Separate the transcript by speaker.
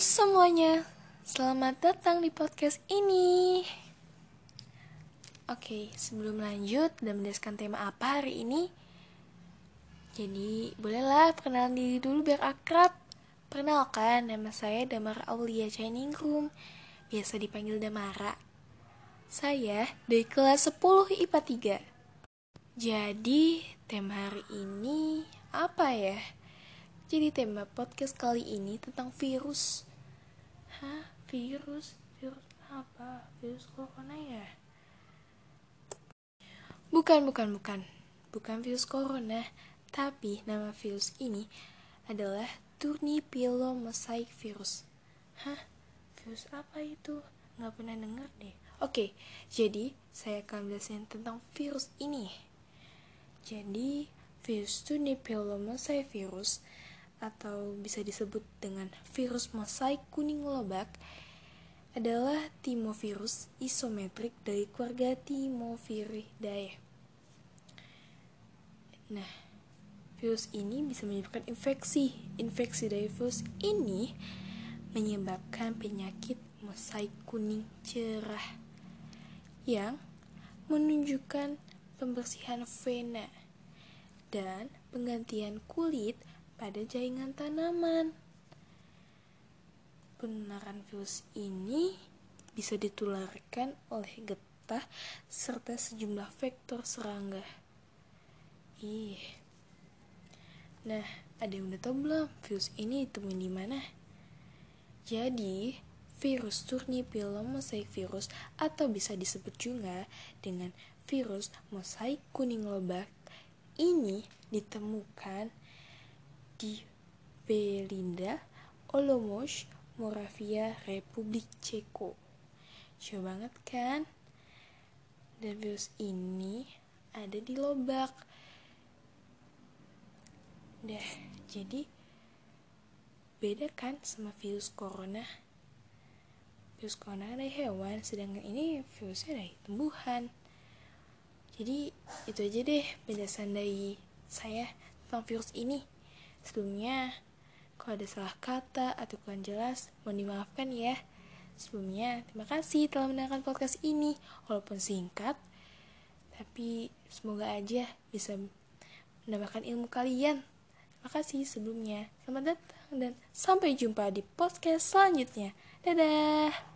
Speaker 1: Semuanya, selamat datang di podcast ini. Oke, sebelum lanjut dan mendaskan tema apa hari ini, jadi bolehlah perkenalan diri dulu biar akrab. Perkenalkan, nama saya Damar Aulia Chainingrum, biasa dipanggil Damara. Saya dari kelas 10 IPA 3. Jadi, tema hari ini apa ya? Jadi tema podcast kali ini tentang virus. Hah? Virus? Virus apa? Virus corona ya? Bukan, bukan, bukan. Bukan virus corona, tapi nama virus ini adalah Turnipilomosaic virus. Hah? Virus apa itu? Nggak pernah denger deh. Oke, jadi saya akan jelasin tentang virus ini. Jadi, virus Turnipilomosaic virus atau bisa disebut dengan virus mosaik kuning lobak adalah timovirus isometrik dari keluarga Timoviridae. Nah, virus ini bisa menyebabkan infeksi. Infeksi dari virus ini menyebabkan penyakit mosaik kuning cerah yang menunjukkan pembersihan vena dan penggantian kulit pada jaringan tanaman. Penularan virus ini bisa ditularkan oleh getah serta sejumlah vektor serangga. Ih. Nah, ada yang udah tahu belum virus ini ditemuin di mana? Jadi, virus Turnipilum mosaic virus atau bisa disebut juga dengan virus mosaik kuning lobak ini ditemukan di Belinda, Olomouc, Moravia, Republik Ceko. Jauh banget kan? Dan virus ini ada di lobak. Dah, jadi beda kan sama virus corona? Virus corona dari hewan, sedangkan ini virusnya dari tumbuhan. Jadi itu aja deh penjelasan dari saya tentang virus ini. Sebelumnya, kalau ada salah kata atau kurang jelas, mohon dimaafkan ya. Sebelumnya, terima kasih telah mendengarkan podcast ini, walaupun singkat, tapi semoga aja bisa menambahkan ilmu kalian. Terima kasih sebelumnya. Selamat datang dan sampai jumpa di podcast selanjutnya. Dadah!